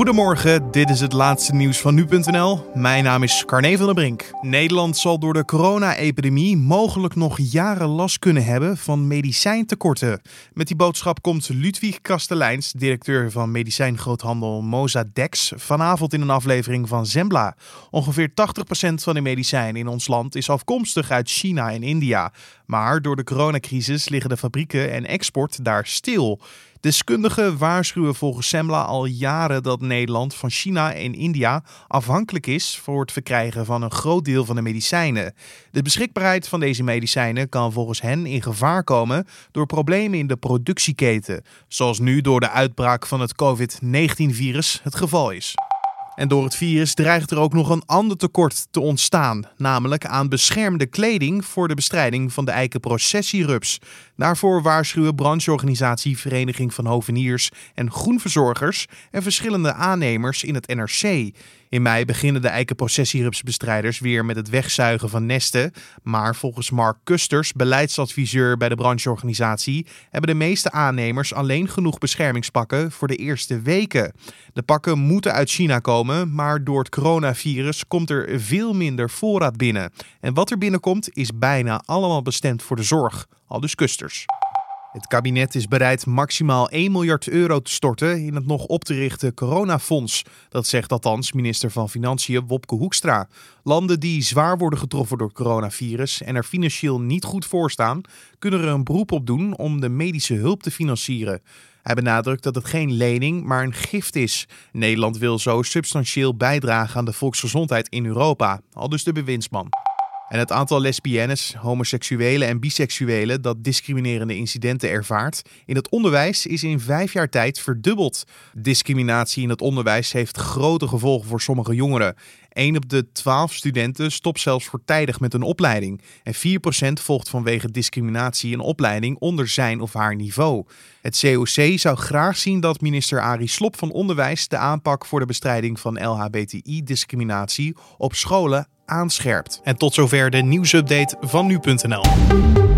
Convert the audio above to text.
Goedemorgen, dit is het laatste nieuws van nu.nl. Mijn naam is Carne van der Brink. Nederland zal door de corona-epidemie mogelijk nog jaren last kunnen hebben van medicijntekorten. Met die boodschap komt Ludwig Kasteleins, directeur van medicijngroothandel Mozadex, vanavond in een aflevering van Zembla. Ongeveer 80% van de medicijnen in ons land is afkomstig uit China en India. Maar door de coronacrisis liggen de fabrieken en export daar stil. Deskundigen waarschuwen volgens Semla al jaren dat Nederland van China en India afhankelijk is voor het verkrijgen van een groot deel van de medicijnen. De beschikbaarheid van deze medicijnen kan volgens hen in gevaar komen door problemen in de productieketen, zoals nu door de uitbraak van het COVID-19-virus het geval is. En door het virus dreigt er ook nog een ander tekort te ontstaan, namelijk aan beschermde kleding voor de bestrijding van de eikenprocessierups. Daarvoor waarschuwen brancheorganisatie Vereniging van Hoveniers en Groenverzorgers en verschillende aannemers in het NRC. In mei beginnen de eikenprocessierupsbestrijders weer met het wegzuigen van nesten. Maar volgens Mark Kusters, beleidsadviseur bij de brancheorganisatie, hebben de meeste aannemers alleen genoeg beschermingspakken voor de eerste weken. De pakken moeten uit China komen, maar door het coronavirus komt er veel minder voorraad binnen. En wat er binnenkomt is bijna allemaal bestemd voor de zorg, al dus Kusters. Het kabinet is bereid maximaal 1 miljard euro te storten in het nog op te richten coronafonds. Dat zegt althans minister van Financiën Wopke Hoekstra. Landen die zwaar worden getroffen door coronavirus en er financieel niet goed voor staan, kunnen er een beroep op doen om de medische hulp te financieren. Hij benadrukt dat het geen lening, maar een gift is. Nederland wil zo substantieel bijdragen aan de volksgezondheid in Europa, al dus de bewindsman. En het aantal lesbiennes, homoseksuelen en biseksuelen dat discriminerende incidenten ervaart in het onderwijs is in vijf jaar tijd verdubbeld. Discriminatie in het onderwijs heeft grote gevolgen voor sommige jongeren. 1 op de 12 studenten stopt zelfs voortijdig met een opleiding. En 4% volgt vanwege discriminatie een opleiding onder zijn of haar niveau. Het COC zou graag zien dat minister Arie Slop van Onderwijs de aanpak voor de bestrijding van LHBTI-discriminatie op scholen aanscherpt. En tot zover de nieuwsupdate van nu.nl.